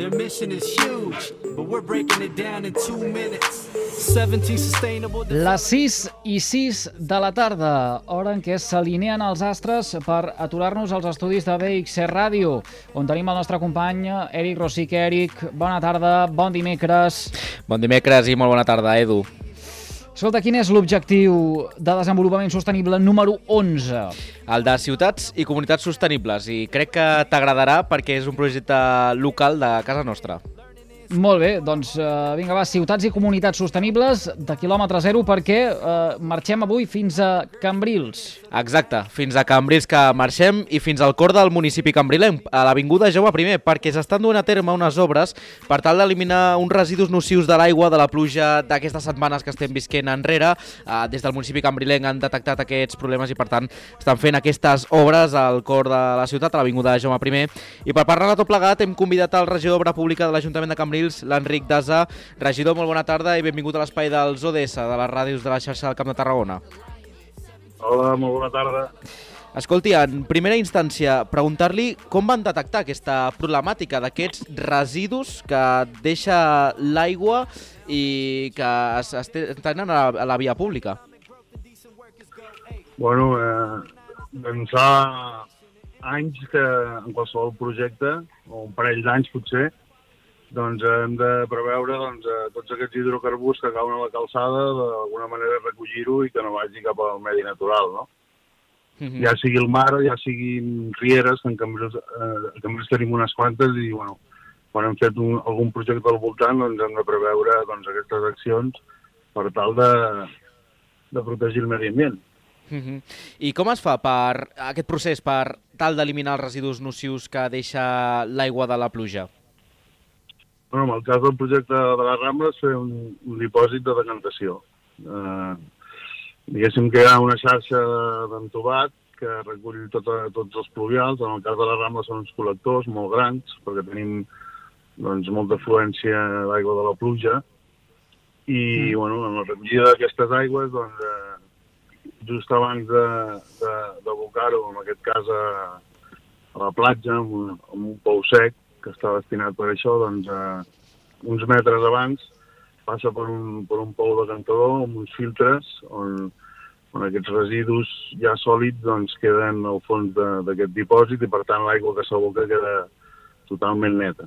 Their mission is huge, but we're breaking it down in two minutes. 17 sustainable Les 6 i 6 de la tarda, hora en què s'alineen els astres per aturar-nos als estudis de BXC Ràdio, on tenim el nostre company Eric Rosique. Eric, bona tarda, bon dimecres. Bon dimecres i molt bona tarda, Edu. Escolta, quin és l'objectiu de desenvolupament sostenible número 11? El de ciutats i comunitats sostenibles i crec que t'agradarà perquè és un projecte local de casa nostra. Molt bé, doncs uh, vinga, va, ciutats i comunitats sostenibles de quilòmetre zero perquè uh, marxem avui fins a Cambrils. Exacte, fins a Cambrils que marxem i fins al cor del municipi cambrilenc, a l'Avinguda Jaume I, perquè s'estan duent a terme unes obres per tal d'eliminar uns residus nocius de l'aigua de la pluja d'aquestes setmanes que estem visquent enrere. Uh, des del municipi cambrilenc han detectat aquests problemes i per tant estan fent aquestes obres al cor de la ciutat, a l'Avinguda Jaume I. I per parlar de tot plegat hem convidat el regidor d'Obra Pública de l'Ajuntament de Cambrils Cambrils, l'Enric Dasa. Regidor, molt bona tarda i benvingut a l'espai dels ODS, de les ràdios de la xarxa del Camp de Tarragona. Hola, molt bona tarda. Escolti, en primera instància, preguntar-li com van detectar aquesta problemàtica d'aquests residus que deixa l'aigua i que es, es tenen a la, a la via pública. Bueno, eh, doncs fa anys que en qualsevol projecte, o un parell d'anys potser, doncs hem de preveure doncs, eh, tots aquests hidrocarburs que cauen a la calçada d'alguna manera recollir-ho i que no vagi cap al medi natural, no? Uh -huh. Ja sigui el mar, ja siguin rieres, que en Cambrils, eh, Cambrils tenim unes quantes i, bueno, quan hem fet un, algun projecte al voltant, doncs hem de preveure doncs, aquestes accions per tal de, de protegir el medi ambient. Uh -huh. I com es fa per aquest procés per tal d'eliminar els residus nocius que deixa l'aigua de la pluja? Bueno, en el cas del projecte de la Rambla és fer un, un dipòsit de decantació. Eh, diguéssim que hi ha una xarxa d'entubat que recull tot, tots els pluvials. En el cas de la Rambla són uns col·lectors molt grans, perquè tenim doncs, molta afluència d'aigua de la pluja. I, mm. bueno, en la recollida d'aquestes aigües, doncs, eh, just abans d'abocar-ho, en aquest cas a, a la platja, amb un, amb un pou sec, que està destinat per això, doncs, eh, uns metres abans passa per un, per un pou de cantador amb uns filtres on, on aquests residus ja sòlids doncs, queden al fons d'aquest dipòsit i per tant l'aigua que s'aboca queda totalment neta.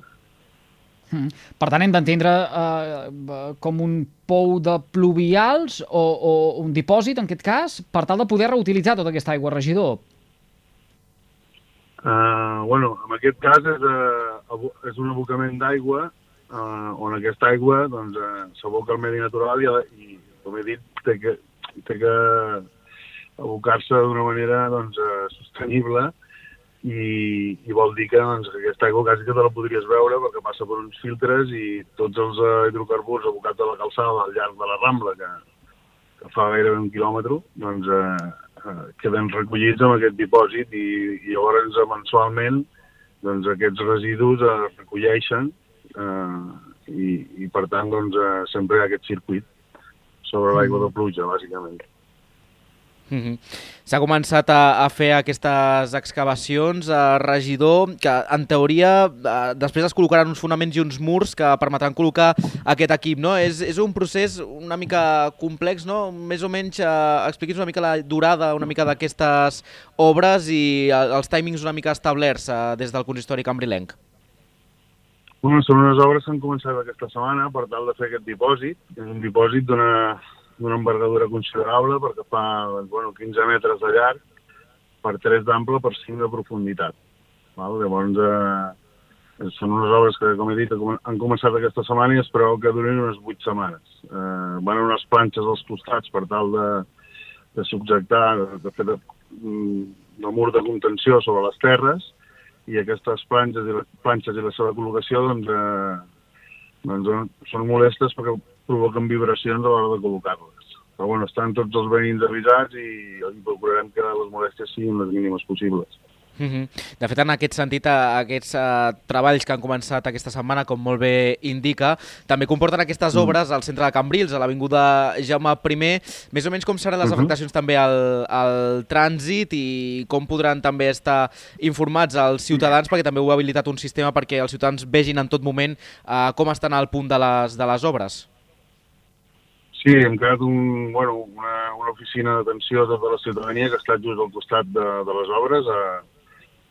Mm. Per tant, hem d'entendre eh, com un pou de pluvials o, o un dipòsit, en aquest cas, per tal de poder reutilitzar tota aquesta aigua, regidor. Uh, bueno, en aquest cas és, uh, és un abocament d'aigua uh, on aquesta aigua doncs, s'aboca al medi natural i, i, com he dit, té que, té que abocar-se d'una manera doncs, uh, sostenible i, i vol dir que doncs, aquesta aigua quasi que te la podries veure perquè passa per uns filtres i tots els uh, hidrocarburs abocats a la calçada al llarg de la Rambla, que, que fa gairebé un quilòmetre, doncs uh, eh, queden recollits en aquest dipòsit i, i llavors mensualment doncs, aquests residus es recolleixen eh, i, i per tant doncs, eh, sempre hi ha aquest circuit sobre l'aigua de pluja, bàsicament. Mm -hmm. S'ha començat a, a fer aquestes excavacions, a regidor, que en teoria eh, després es col·locaran uns fonaments i uns murs que permetran col·locar aquest equip. No? És, és un procés una mica complex, no? més o menys eh, expliqui'ns una mica la durada una mica d'aquestes obres i els timings una mica establerts eh, des del consistori cambrilenc. Bueno, són unes obres que han començat aquesta setmana per tal de fer aquest dipòsit. És un dipòsit d'una d'una envergadura considerable perquè fa bueno, 15 metres de llarg per 3 d'ample per 5 de profunditat. Val? Llavors, eh, són unes obres que, com he dit, han començat aquesta setmana i es preveu que durin unes 8 setmanes. Eh, van unes planxes als costats per tal de, de subjectar, de fer de, mm, de mur de contenció sobre les terres i aquestes planxes i les planxes i la seva col·locació doncs, eh, doncs són molestes perquè provoquen vibracions a l'hora de col·locar-les. Però bueno, estan tots els veïns avisats i, i procurarem que les molèsties siguin les mínimes possibles. Mm -hmm. De fet, en aquest sentit, aquests uh, treballs que han començat aquesta setmana, com molt bé indica, també comporten aquestes mm. obres al centre de Cambrils, a l'Avinguda Jaume I. Més o menys com seran les -huh. afectacions també al, al trànsit i com podran també estar informats els ciutadans, perquè també heu habilitat un sistema perquè els ciutadans vegin en tot moment uh, com estan al punt de les, de les obres. Sí, hem creat un, bueno, una, una oficina d'atenció a tota la ciutadania que està just al costat de, de les obres, a,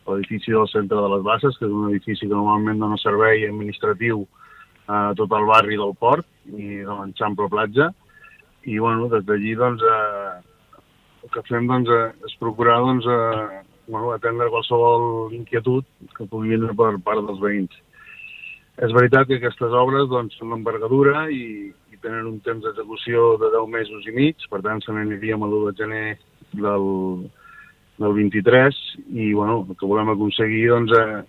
l'edifici del centre de les Basses, que és un edifici que normalment dona servei administratiu a tot el barri del port i de l'Enxample Platja. I, bueno, des d'allí, doncs, eh, el que fem, doncs, eh, és procurar, doncs, eh, bueno, atendre qualsevol inquietud que pugui vindre per part dels veïns. És veritat que aquestes obres, doncs, són d'envergadura i tenen un temps d'execució de 10 mesos i mig, per tant, se n'aniríem a l'1 de gener del, del 23 i bueno, el que volem aconseguir doncs, eh,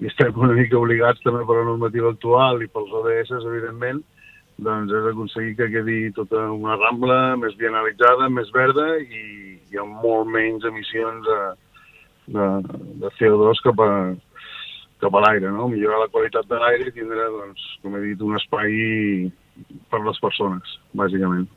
i estem una mica obligats també per la normativa actual i pels ODS, evidentment, doncs és aconseguir que quedi tota una rambla més ben analitzada, més verda i, i amb molt menys emissions de, de, de CO2 cap a, cap a l'aire, no? millorar la qualitat de l'aire i tindre, doncs, com he dit, un espai per les persones, bàsicament.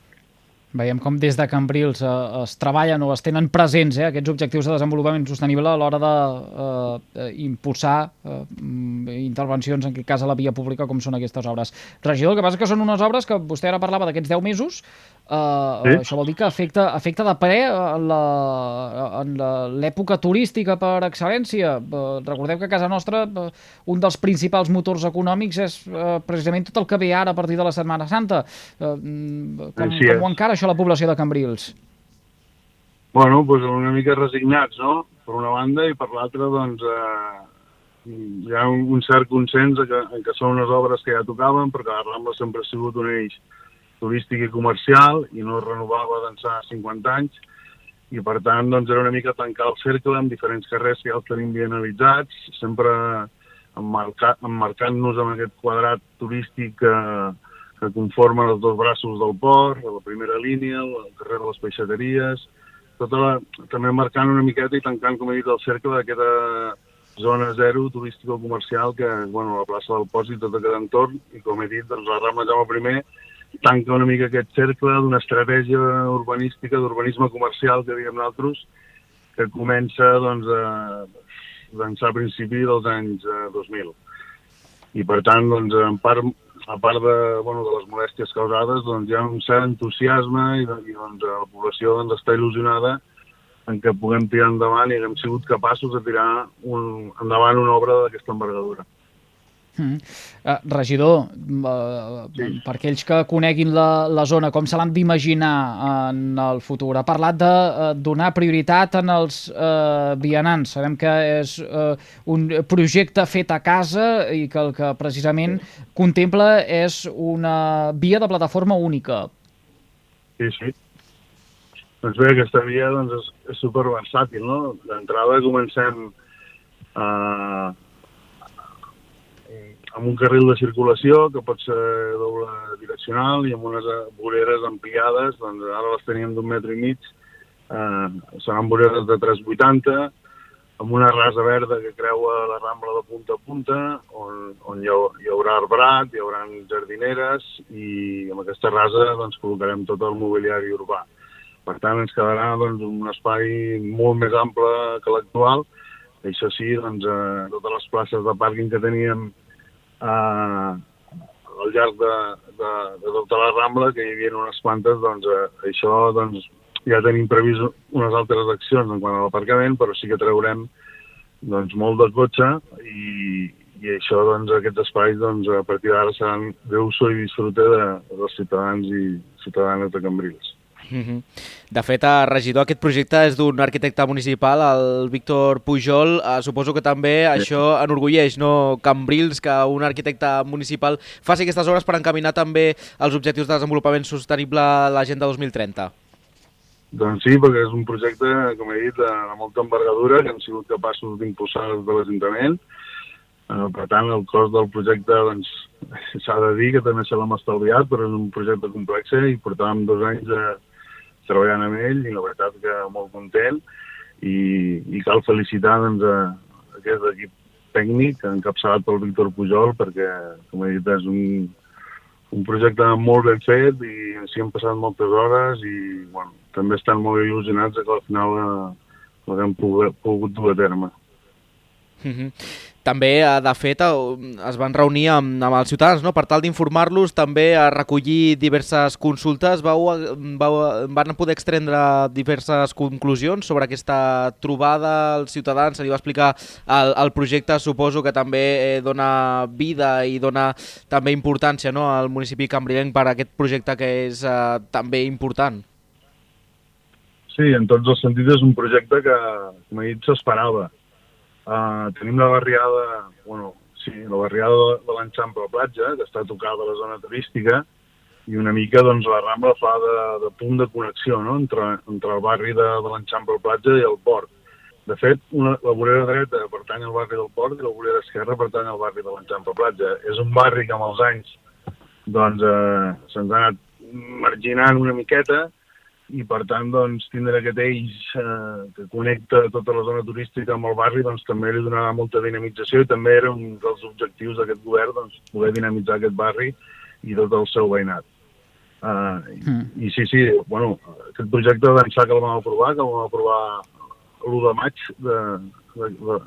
Veiem com des de Cambrils eh, es treballen o es tenen presents eh, aquests objectius de desenvolupament sostenible a l'hora d'impulsar eh, eh, intervencions, en aquest cas a la via pública, com són aquestes obres. Regidor, el que passa que són unes obres que vostè ara parlava d'aquests 10 mesos, eh, sí? això vol dir que afecta, afecta de pre en l'època turística per excel·lència. Eh, recordeu que a casa nostra eh, un dels principals motors econòmics és eh, precisament tot el que ve ara a partir de la Setmana Santa. Eh, mm, com, com ho encara això la població de Cambrils? Bueno, doncs una mica resignats, no? Per una banda, i per l'altra, doncs, eh, hi ha un, un cert consens en que, que són unes obres que ja tocaven, perquè la Rambla sempre ha sigut un eix turístic i comercial i no es renovava d'ençà 50 anys, i per tant doncs, era una mica tancar el cercle amb diferents carrers que ja els tenim bien analitzats, sempre emmarcant-nos en aquest quadrat turístic eh, que conformen els dos braços del port, la primera línia, el carrer de les peixateries, tota la, també marcant una miqueta i tancant, com he dit, el cercle d'aquesta zona zero turístico-comercial que, bueno, la plaça del i tot aquest entorn, i com he dit, doncs la Rambla Jaume I tanca una mica aquest cercle d'una estratègia urbanística, d'urbanisme comercial, que diguem nosaltres, que comença, doncs, a, d'ençà a principi dels anys 2000. Eh, I, per tant, doncs, en part a part de, bueno, de les molèsties causades, doncs hi ha un cert entusiasme i, i doncs, la població doncs, està il·lusionada en què puguem tirar endavant i hem sigut capaços de tirar un, endavant una obra d'aquesta envergadura. Mm. Uh, regidor, uh, sí. per aquells que coneguin la, la zona, com se l'han d'imaginar en el futur? Ha parlat de uh, donar prioritat en els uh, vianants. Sabem que és uh, un projecte fet a casa i que el que precisament sí. contempla és una via de plataforma única. Sí, sí. Doncs bé, aquesta via doncs, és, és superversàtil, no? D'entrada comencem a... Amb un carril de circulació que pot ser doble direccional i amb unes voreres ampliades, doncs ara les teníem d'un metre i mig, eh, seran voreres de 3,80, amb una rasa verda que creua la Rambla de punta a punta, on, on hi, hi haurà arbrat, hi haurà jardineres i amb aquesta rasa doncs, col·locarem tot el mobiliari urbà. Per tant, ens quedarà doncs, un espai molt més ample que l'actual. Això sí, doncs, eh, totes les places de pàrquing que teníem eh, al llarg de, de, de tota la Rambla, que hi havia unes quantes, doncs eh, això doncs, ja tenim previst unes altres accions en quant a l'aparcament, però sí que traurem doncs, molt de cotxe i, i això, doncs, aquests espais, doncs, a partir d'ara seran d'uso i disfrute de, dels ciutadans i ciutadanes de Cambrils. Mm -hmm. De fet, a regidor, aquest projecte és d'un arquitecte municipal, el Víctor Pujol. Uh, suposo que també sí. això enorgulleix, no? Cambrils, que un arquitecte municipal faci aquestes obres per encaminar també els objectius de desenvolupament sostenible a l'Agenda 2030. Doncs sí, perquè és un projecte, com he dit, de, de molta envergadura, que hem sigut capaços d'impulsar des de l'Ajuntament. Uh, per tant, el cost del projecte doncs, s'ha de dir que també se l'hem estalviat, però és un projecte complex i portàvem dos anys de, treballant amb ell i la veritat que molt content i, i cal felicitar doncs, a aquest equip tècnic encapçalat pel Víctor Pujol perquè, com he dit, és un, un projecte molt ben fet i s'hi han passat moltes hores i bueno, també estan molt il·lusionats que al final l'haguem pogut, pogut dur a terme. Mm -hmm. També, eh, de fet, eh, es van reunir amb, amb els ciutadans no? per tal d'informar-los, també a recollir diverses consultes. Vau, vau, van poder extendre diverses conclusions sobre aquesta trobada als ciutadans. Se li va explicar el, el projecte, suposo que també eh, dona vida i dona també importància no? al municipi cambrilenc per aquest projecte que és eh, també important. Sí, en tots els sentits és un projecte que, com he dit, s'esperava Uh, tenim la barriada, bueno, sí, la barriada de, de l'Enxample Platja, que està tocada a la zona turística, i una mica doncs, la Rambla fa de, de punt de connexió no? entre, entre el barri de, de l'Enxample Platja i el port. De fet, una, la vorera dreta pertany al barri del port i la vorera esquerra pertany al barri de l'Enxample Platja. És un barri que amb els anys doncs, eh, se'ns ha anat marginant una miqueta, i per tant doncs, tindre aquest eix eh, que connecta tota la zona turística amb el barri doncs, també li donarà molta dinamització i també era un dels objectius d'aquest govern doncs, poder dinamitzar aquest barri i tot el seu veïnat. Uh, mm. I sí, sí, bueno, aquest projecte d'ençà que el vam aprovar, que el vam aprovar l'1 de maig de, de, de,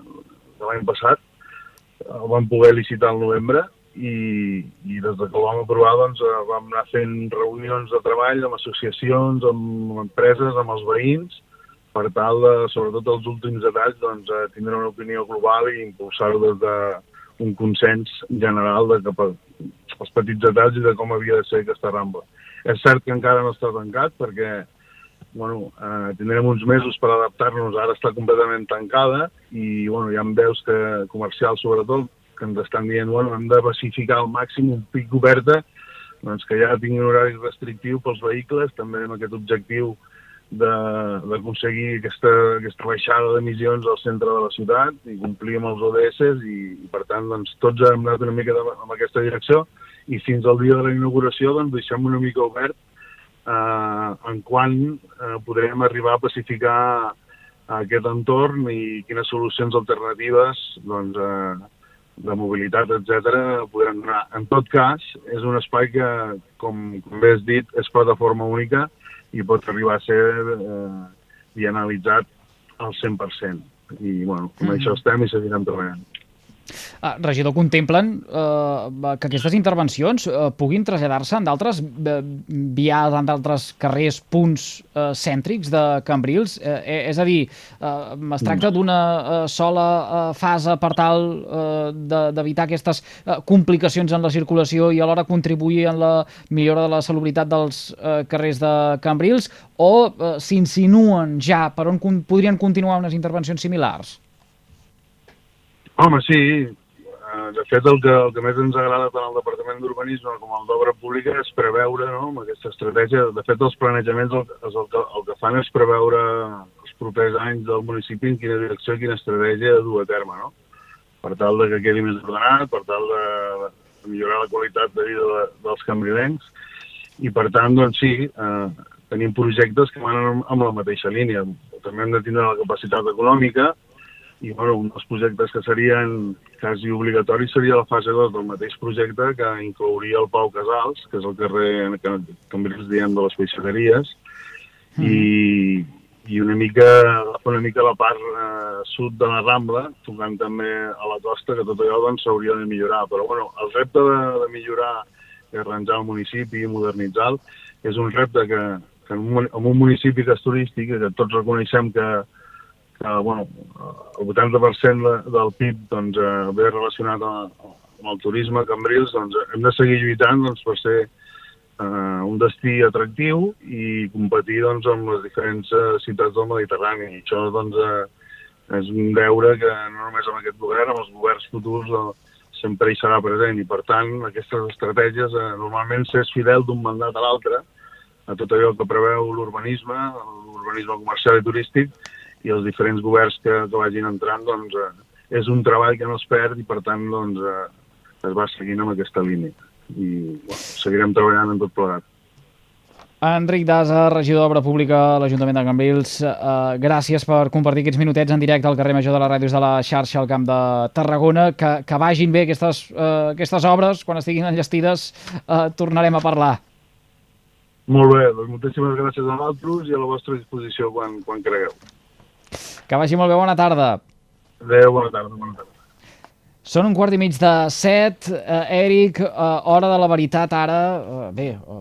de l'any passat, el vam poder licitar al novembre i, i des que el vam aprovar doncs, eh, vam anar fent reunions de treball amb associacions, amb empreses, amb els veïns, per tal de, sobretot els últims detalls, doncs, eh, tindre una opinió global i impulsar-ho des d'un consens general de cap a els petits detalls i de com havia de ser aquesta rambla. És cert que encara no està tancat perquè bueno, eh, tindrem uns mesos per adaptar-nos, ara està completament tancada i bueno, hi ha veus que comercials sobretot que ens estan dient, bueno, hem de pacificar al màxim un pic oberta, doncs que ja tingui un horari restrictiu pels vehicles, també amb aquest objectiu d'aconseguir aquesta, aquesta baixada d'emissions al centre de la ciutat i complir amb els ODS i, i per tant doncs, tots hem anat una mica en aquesta direcció i fins al dia de la inauguració doncs, deixem una mica obert eh, en quan eh, podrem arribar a pacificar aquest entorn i quines solucions alternatives doncs, eh, de mobilitat, etc podran donar. En tot cas, és un espai que, com, com bé has dit, és plataforma única i pot arribar a ser eh, bianalitzat al 100%. I, bueno, com mm -hmm. això estem i seguirem treballant. Uh, regidor, contemplen uh, que aquestes intervencions uh, puguin traslladar-se en d'altres uh, vials, en d'altres carrers, punts uh, cèntrics de Cambrils? Uh, és a dir, uh, es tracta d'una uh, sola uh, fase per tal uh, d'evitar aquestes uh, complicacions en la circulació i alhora contribuir en la millora de la salubritat dels uh, carrers de Cambrils o uh, s'insinuen ja per on podrien continuar unes intervencions similars? Home, sí. Eh, de fet, el que, el que més ens agrada tant al Departament d'Urbanisme com al d'Obra Pública és preveure no, amb aquesta estratègia. De fet, els planejaments el, el, que, el que fan és preveure els propers anys del municipi en quina direcció i quina estratègia dur a terme, no? per tal de que quedi més ordenat, per tal de, de millorar la qualitat de vida de, dels cambrilencs i per tant, doncs sí, eh, tenim projectes que van amb la mateixa línia. També hem de tindre la capacitat econòmica i bueno, un dels projectes que serien quasi obligatoris seria la fase 2 del mateix projecte que inclouria el Pau Casals, que és el carrer que també els diem de les peixateries, mm. i, i una mica, una mica la part eh, sud de la Rambla, tocant també a la costa, que tot allò doncs s'hauria de millorar. Però bueno, el repte de, de millorar i arranjar el municipi i modernitzar és un repte que, que en, un, en un municipi que és turístic, que tots reconeixem que, que bueno, el 80% del PIB doncs, eh, ve relacionat amb, amb el turisme a Cambrils, doncs hem de seguir lluitant doncs, per ser eh, un destí atractiu i competir doncs, amb les diferents eh, ciutats del Mediterrani. I això doncs, eh, és un deure que no només amb aquest govern, amb els governs futurs eh, sempre hi serà present. I per tant, aquestes estratègies eh, normalment s'és fidel d'un mandat a l'altre a tot allò que preveu l'urbanisme, l'urbanisme comercial i turístic, i els diferents governs que, que vagin entrant, doncs, eh, és un treball que no es perd i, per tant, doncs, eh, es va seguint amb aquesta línia. I bueno, seguirem treballant en tot plegat. Enric Daza, regidor d'Obra Pública a l'Ajuntament de Cambrils, eh, gràcies per compartir aquests minutets en directe al carrer Major de les Ràdios de la xarxa al Camp de Tarragona. Que, que vagin bé aquestes, eh, aquestes obres, quan estiguin enllestides eh, tornarem a parlar. Molt bé, doncs moltíssimes gràcies a vosaltres i a la vostra disposició quan, quan cregueu. Que vagi molt bé, bona tarda. Adéu, bona tarda, bona tarda. Són un quart i mig de set. Eh, Eric, eh, hora de la veritat ara. Eh, bé, eh,